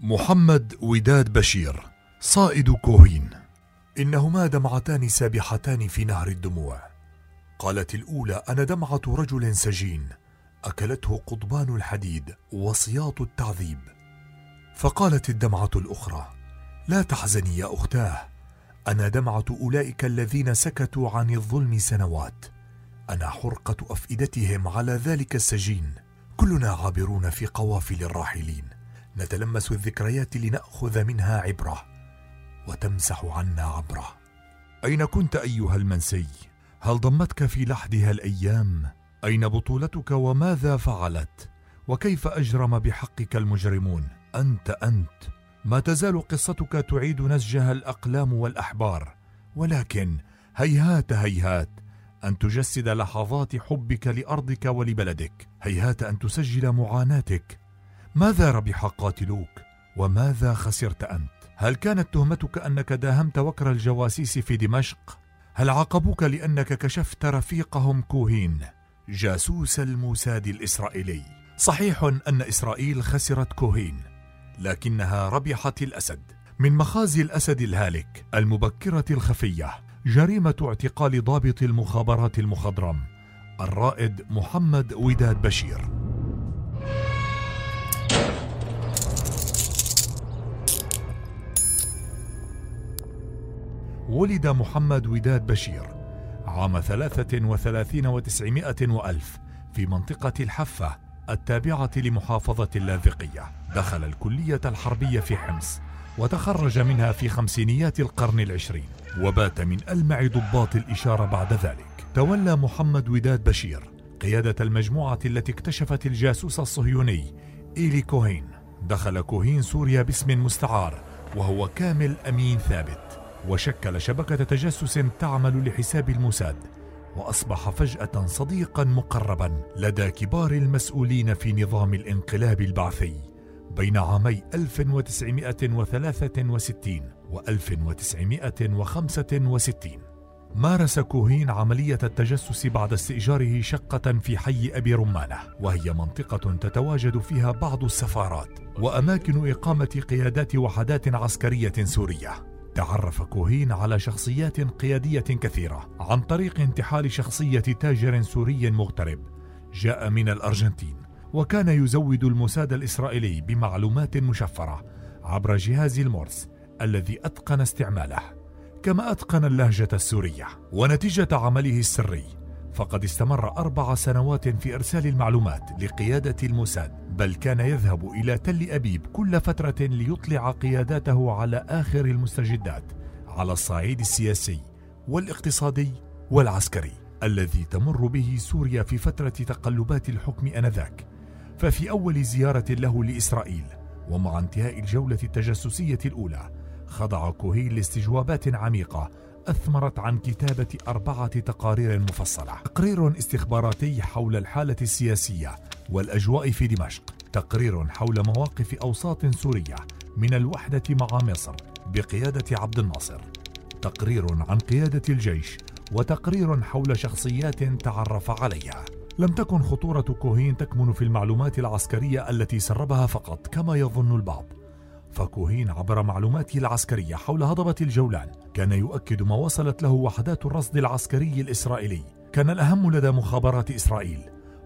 محمد وداد بشير صائد كوهين. إنهما دمعتان سابحتان في نهر الدموع. قالت الأولى أنا دمعة رجل سجين. أكلته قضبان الحديد وصياط التعذيب. فقالت الدمعة الأخرى لا تحزني يا أختاه. أنا دمعة أولئك الذين سكتوا عن الظلم سنوات. أنا حرقة أفئدتهم على ذلك السجين. كلنا عابرون في قوافل الراحلين. نتلمس الذكريات لنأخذ منها عبرة وتمسح عنا عبرة أين كنت أيها المنسي؟ هل ضمتك في لحدها الأيام؟ أين بطولتك وماذا فعلت؟ وكيف أجرم بحقك المجرمون؟ أنت أنت ما تزال قصتك تعيد نسجها الأقلام والأحبار ولكن هيهات هيهات أن تجسد لحظات حبك لأرضك ولبلدك هيهات أن تسجل معاناتك ماذا ربح قاتلوك؟ وماذا خسرت أنت؟ هل كانت تهمتك أنك داهمت وكر الجواسيس في دمشق؟ هل عاقبوك لأنك كشفت رفيقهم كوهين؟ جاسوس الموساد الإسرائيلي. صحيح أن إسرائيل خسرت كوهين لكنها ربحت الأسد. من مخازي الأسد الهالك المبكرة الخفية جريمة اعتقال ضابط المخابرات المخضرم الرائد محمد وداد بشير. ولد محمد وداد بشير عام ثلاثة وثلاثين وتسعمائة وألف في منطقة الحفة التابعة لمحافظة اللاذقية. دخل الكلية الحربية في حمص وتخرج منها في خمسينيات القرن العشرين وبات من ألمع ضباط الإشارة بعد ذلك. تولى محمد وداد بشير قيادة المجموعة التي اكتشفت الجاسوس الصهيوني إيلي كوهين. دخل كوهين سوريا باسم مستعار وهو كامل أمين ثابت. وشكل شبكة تجسس تعمل لحساب الموساد وأصبح فجأة صديقا مقربا لدى كبار المسؤولين في نظام الانقلاب البعثي بين عامي 1963 و 1965 مارس كوهين عملية التجسس بعد استئجاره شقة في حي أبي رمانة وهي منطقة تتواجد فيها بعض السفارات وأماكن إقامة قيادات وحدات عسكرية سورية. تعرف كوهين على شخصيات قيادية كثيرة عن طريق انتحال شخصية تاجر سوري مغترب جاء من الأرجنتين وكان يزود الموساد الإسرائيلي بمعلومات مشفرة عبر جهاز المورس الذي أتقن استعماله كما أتقن اللهجة السورية. ونتيجة عمله السري فقد استمر أربع سنوات في إرسال المعلومات لقيادة الموساد بل كان يذهب إلى تل أبيب كل فترة ليطلع قياداته على آخر المستجدات على الصعيد السياسي والاقتصادي والعسكري الذي تمر به سوريا في فترة تقلبات الحكم آنذاك. ففي أول زيارة له لإسرائيل ومع انتهاء الجولة التجسسية الأولى خضع كوهين لاستجوابات عميقة أثمرت عن كتابة أربعة تقارير مفصلة. تقرير استخباراتي حول الحالة السياسية والأجواء في دمشق. تقرير حول مواقف أوساط سورية من الوحدة مع مصر بقيادة عبد الناصر. تقرير عن قيادة الجيش وتقرير حول شخصيات تعرف عليها. لم تكن خطورة كوهين تكمن في المعلومات العسكرية التي سربها فقط كما يظن البعض. فكوهين عبر معلوماته العسكرية حول هضبة الجولان كان يؤكد ما وصلت له وحدات الرصد العسكري الإسرائيلي. كان الأهم لدى مخابرات إسرائيل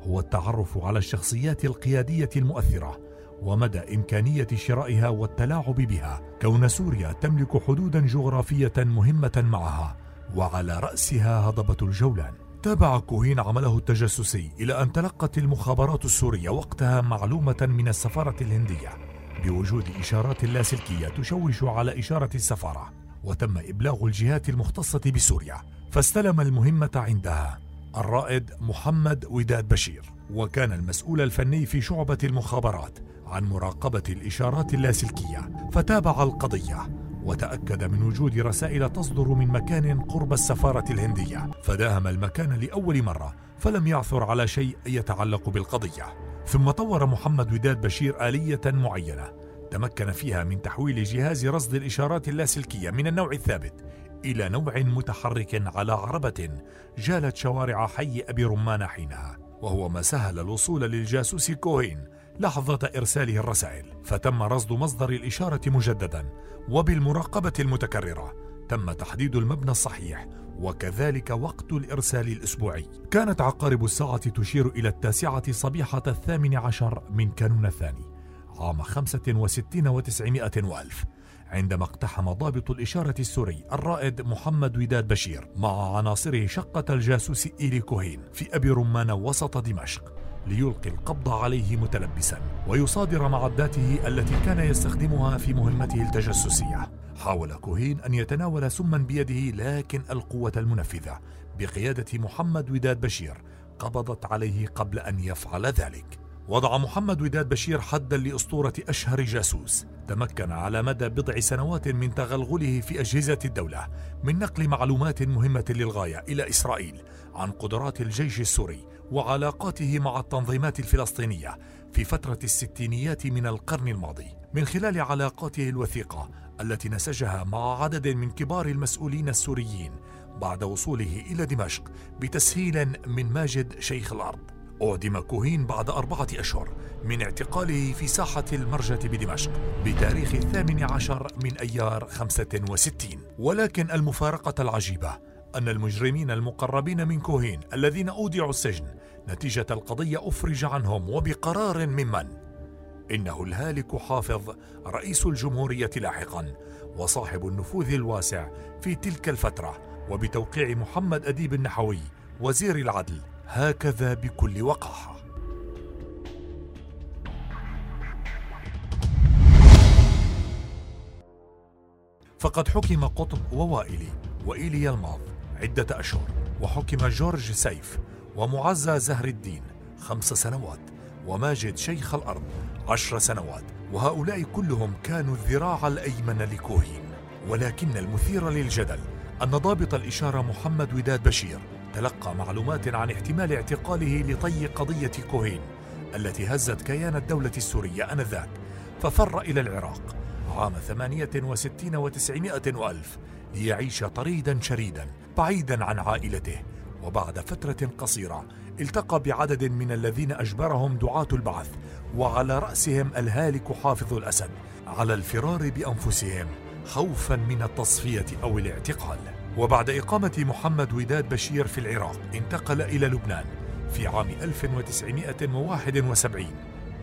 هو التعرف على الشخصيات القيادية المؤثرة ومدى إمكانية شرائها والتلاعب بها كون سوريا تملك حدودا جغرافية مهمة معها وعلى رأسها هضبة الجولان. تابع كوهين عمله التجسسي إلى أن تلقت المخابرات السورية وقتها معلومة من السفارة الهندية. بوجود إشارات لاسلكية تشوش على إشارة السفارة وتم إبلاغ الجهات المختصة بسوريا فاستلم المهمة عندها الرائد محمد وداد بشير وكان المسؤول الفني في شعبة المخابرات عن مراقبة الإشارات اللاسلكية فتابع القضية وتأكد من وجود رسائل تصدر من مكان قرب السفارة الهندية فداهم المكان لأول مرة فلم يعثر على شيء يتعلق بالقضية. ثم طور محمد وداد بشير آلية معينة. تمكن فيها من تحويل جهاز رصد الإشارات اللاسلكية من النوع الثابت إلى نوع متحرك على عربة جالت شوارع حي أبي رمان حينها وهو ما سهل الوصول للجاسوس كوهين لحظة إرساله الرسائل. فتم رصد مصدر الإشارة مجددا وبالمراقبة المتكررة. تم تحديد المبنى الصحيح وكذلك وقت الإرسال الأسبوعي. كانت عقارب الساعة تشير إلى التاسعة صبيحة الثامن عشر من كانون الثاني عام خمسة وستين وتسعمائة وألف عندما اقتحم ضابط الإشارة السوري الرائد محمد وداد بشير مع عناصره شقة الجاسوس إيلي كوهين في أبي رمان وسط دمشق ليلقي القبض عليه متلبسا ويصادر معداته التي كان يستخدمها في مهمته التجسسية. حاول كوهين أن يتناول سما بيده لكن القوة المنفذة بقيادة محمد وداد بشير قبضت عليه قبل أن يفعل ذلك. وضع محمد وداد بشير حدا لأسطورة أشهر جاسوس. تمكن على مدى بضع سنوات من تغلغله في أجهزة الدولة من نقل معلومات مهمة للغاية إلى إسرائيل عن قدرات الجيش السوري وعلاقاته مع التنظيمات الفلسطينية في فترة الستينيات من القرن الماضي. من خلال علاقاته الوثيقة التي نسجها مع عدد من كبار المسؤولين السوريين بعد وصوله إلى دمشق بتسهيل من ماجد شيخ الأرض. أعدم كوهين بعد أربعة أشهر من اعتقاله في ساحة المرجة بدمشق بتاريخ الثامن عشر من أيار خمسة وستين. ولكن المفارقة العجيبة أن المجرمين المقربين من كوهين الذين أودعوا السجن نتيجة القضية أفرج عنهم وبقرار ممن إنه الهالك حافظ رئيس الجمهورية لاحقا وصاحب النفوذ الواسع في تلك الفترة وبتوقيع محمد أديب النحوي وزير العدل. هكذا بكل وقاحة. فقد حكم قطب ووائلي وإيليا الماض عدة أشهر وحكم جورج سيف ومعزى زهر الدين خمس سنوات. وماجد شيخ الأرض عشر سنوات وهؤلاء كلهم كانوا الذراع الأيمن لكوهين. ولكن المثير للجدل أن ضابط الإشارة محمد وداد بشير تلقى معلومات عن احتمال اعتقاله لطي قضية كوهين التي هزت كيان الدولة السورية آنذاك ففر إلى العراق عام ثمانية وستين وتسعمائة وألف ليعيش طريدا شريدا بعيدا عن عائلته وبعد فترة قصيرة التقى بعدد من الذين أجبرهم دعاة البعث وعلى رأسهم الهالك حافظ الأسد على الفرار بأنفسهم خوفا من التصفية أو الاعتقال. وبعد إقامة محمد وداد بشير في العراق انتقل إلى لبنان في عام 1971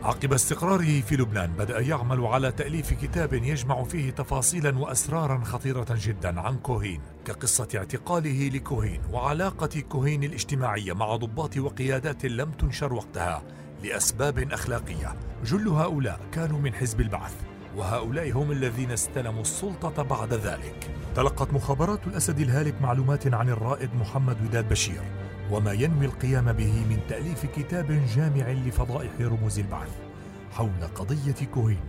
عقب استقراره في لبنان بدأ يعمل على تأليف كتاب يجمع فيه تفاصيلا وأسرارا خطيرة جدا عن كوهين كقصة اعتقاله لكوهين وعلاقة كوهين الاجتماعية مع ضباط وقيادات لم تنشر وقتها لأسباب أخلاقية. جل هؤلاء كانوا من حزب البعث وهؤلاء هم الذين استلموا السلطة بعد ذلك. تلقت مخابرات الأسد الهالك معلومات عن الرائد محمد وداد بشير. وما ينوي القيام به من تأليف كتاب جامع لفضائح رموز البعث حول قضية كوهين.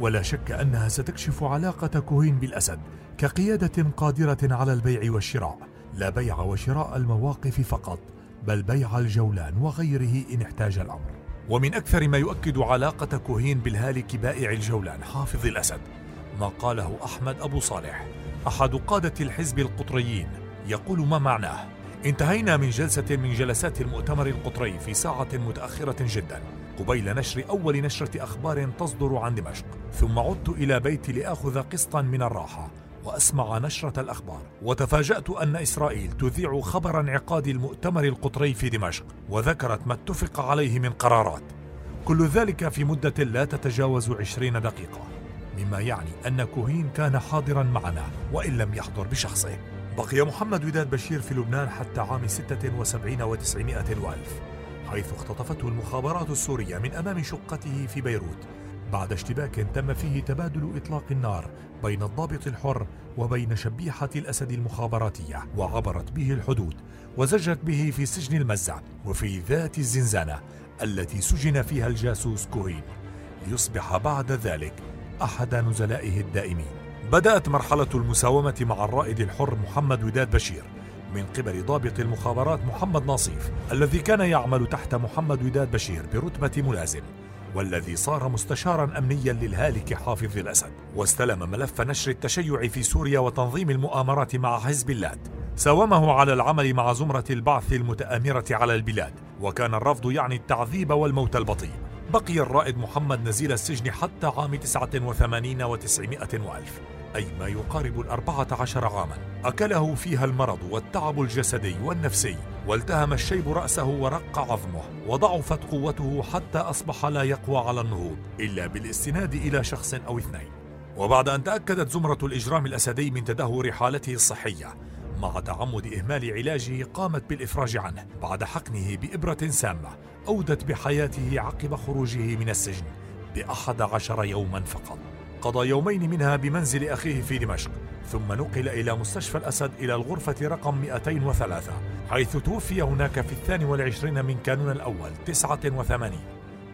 ولا شك أنها ستكشف علاقة كوهين بالأسد كقيادة قادرة على البيع والشراء. لا بيع وشراء المواقف فقط بل بيع الجولان وغيره إن احتاج الأمر. ومن أكثر ما يؤكد علاقة كوهين بالهالك بائع الجولان حافظ الأسد ما قاله أحمد أبو صالح أحد قادة الحزب القطريين يقول ما معناه. انتهينا من جلسة من جلسات المؤتمر القطري في ساعة متأخرة جدا قبيل نشر أول نشرة أخبار تصدر عن دمشق. ثم عدت إلى بيتي لآخذ قسطا من الراحة وأسمع نشرة الأخبار. وتفاجأت أن إسرائيل تذيع خبر انعقاد المؤتمر القطري في دمشق وذكرت ما اتفق عليه من قرارات. كل ذلك في مدة لا تتجاوز عشرين دقيقة مما يعني أن كوهين كان حاضرا معنا وإن لم يحضر بشخصه. بقي محمد وداد بشير في لبنان حتى عام 76 وتسعمائة وألف حيث اختطفته المخابرات السورية من أمام شقته في بيروت بعد اشتباك تم فيه تبادل إطلاق النار بين الضابط الحر وبين شبيحة الأسد المخابراتية وعبرت به الحدود وزجت به في سجن المزع وفي ذات الزنزانة التي سجن فيها الجاسوس كوهين ليصبح بعد ذلك أحد نزلائه الدائمين. بدأت مرحلة المساومة مع الرائد الحر محمد وداد بشير من قبل ضابط المخابرات محمد ناصيف الذي كان يعمل تحت محمد وداد بشير برتبة ملازم والذي صار مستشارا أمنيا للهالك حافظ الأسد. واستلم ملف نشر التشيع في سوريا وتنظيم المؤامرات مع حزب اللات. ساومه على العمل مع زمرة البعث المتأمرة على البلاد وكان الرفض يعني التعذيب والموت البطيء. بقي الرائد محمد نزيل السجن حتى عام 89 و900 وألف. أي ما يقارب الأربعة عشر عاما. أكله فيها المرض والتعب الجسدي والنفسي والتهم الشيب رأسه ورق عظمه وضعفت قوته حتى أصبح لا يقوى على النهوض إلا بالاستناد إلى شخص أو اثنين. وبعد أن تأكدت زمرة الإجرام الأسدي من تدهور حالته الصحية مع تعمد إهمال علاجه قامت بالإفراج عنه بعد حقنه بإبرة سامة أودت بحياته عقب خروجه من السجن بأحد عشر يوما فقط. قضى يومين منها بمنزل أخيه في دمشق ثم نقل إلى مستشفى الأسد إلى الغرفة رقم 203 حيث توفي هناك في الثاني والعشرين من كانون الأول 89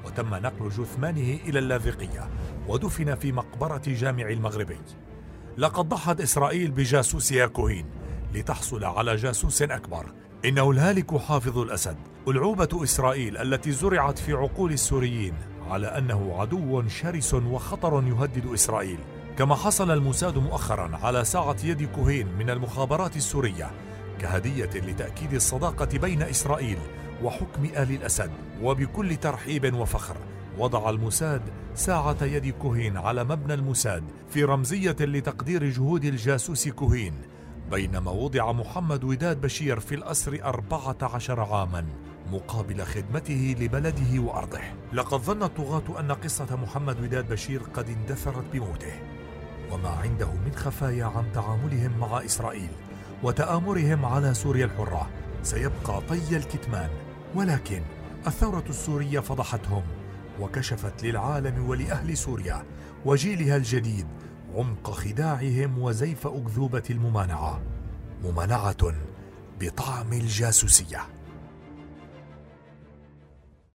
وتم نقل جثمانه إلى اللاذقية ودفن في مقبرة جامع المغربي. لقد ضحت إسرائيل بجاسوسها كوهين لتحصل على جاسوس أكبر. إنه الهالك حافظ الأسد. ألعوبة إسرائيل التي زرعت في عقول السوريين على أنه عدو شرس وخطر يهدد إسرائيل. كما حصل الموساد مؤخرا على ساعة يد كوهين من المخابرات السورية كهدية لتأكيد الصداقة بين إسرائيل وحكم آل الأسد وبكل ترحيب وفخر وضع الموساد ساعة يد كوهين على مبنى الموساد في رمزية لتقدير جهود الجاسوس كوهين بينما وضع محمد وداد بشير في الأسر أربعة عشر عاما. مقابل خدمته لبلده وأرضه. لقد ظن الطغاة أن قصة محمد وداد بشير قد اندثرت بموته وما عنده من خفايا عن تعاملهم مع إسرائيل وتآمرهم على سوريا الحرة. سيبقى طي الكتمان ولكن الثورة السورية فضحتهم وكشفت للعالم ولأهل سوريا وجيلها الجديد عمق خداعهم وزيف أكذوبة الممانعة ممانعة بطعم الجاسوسية.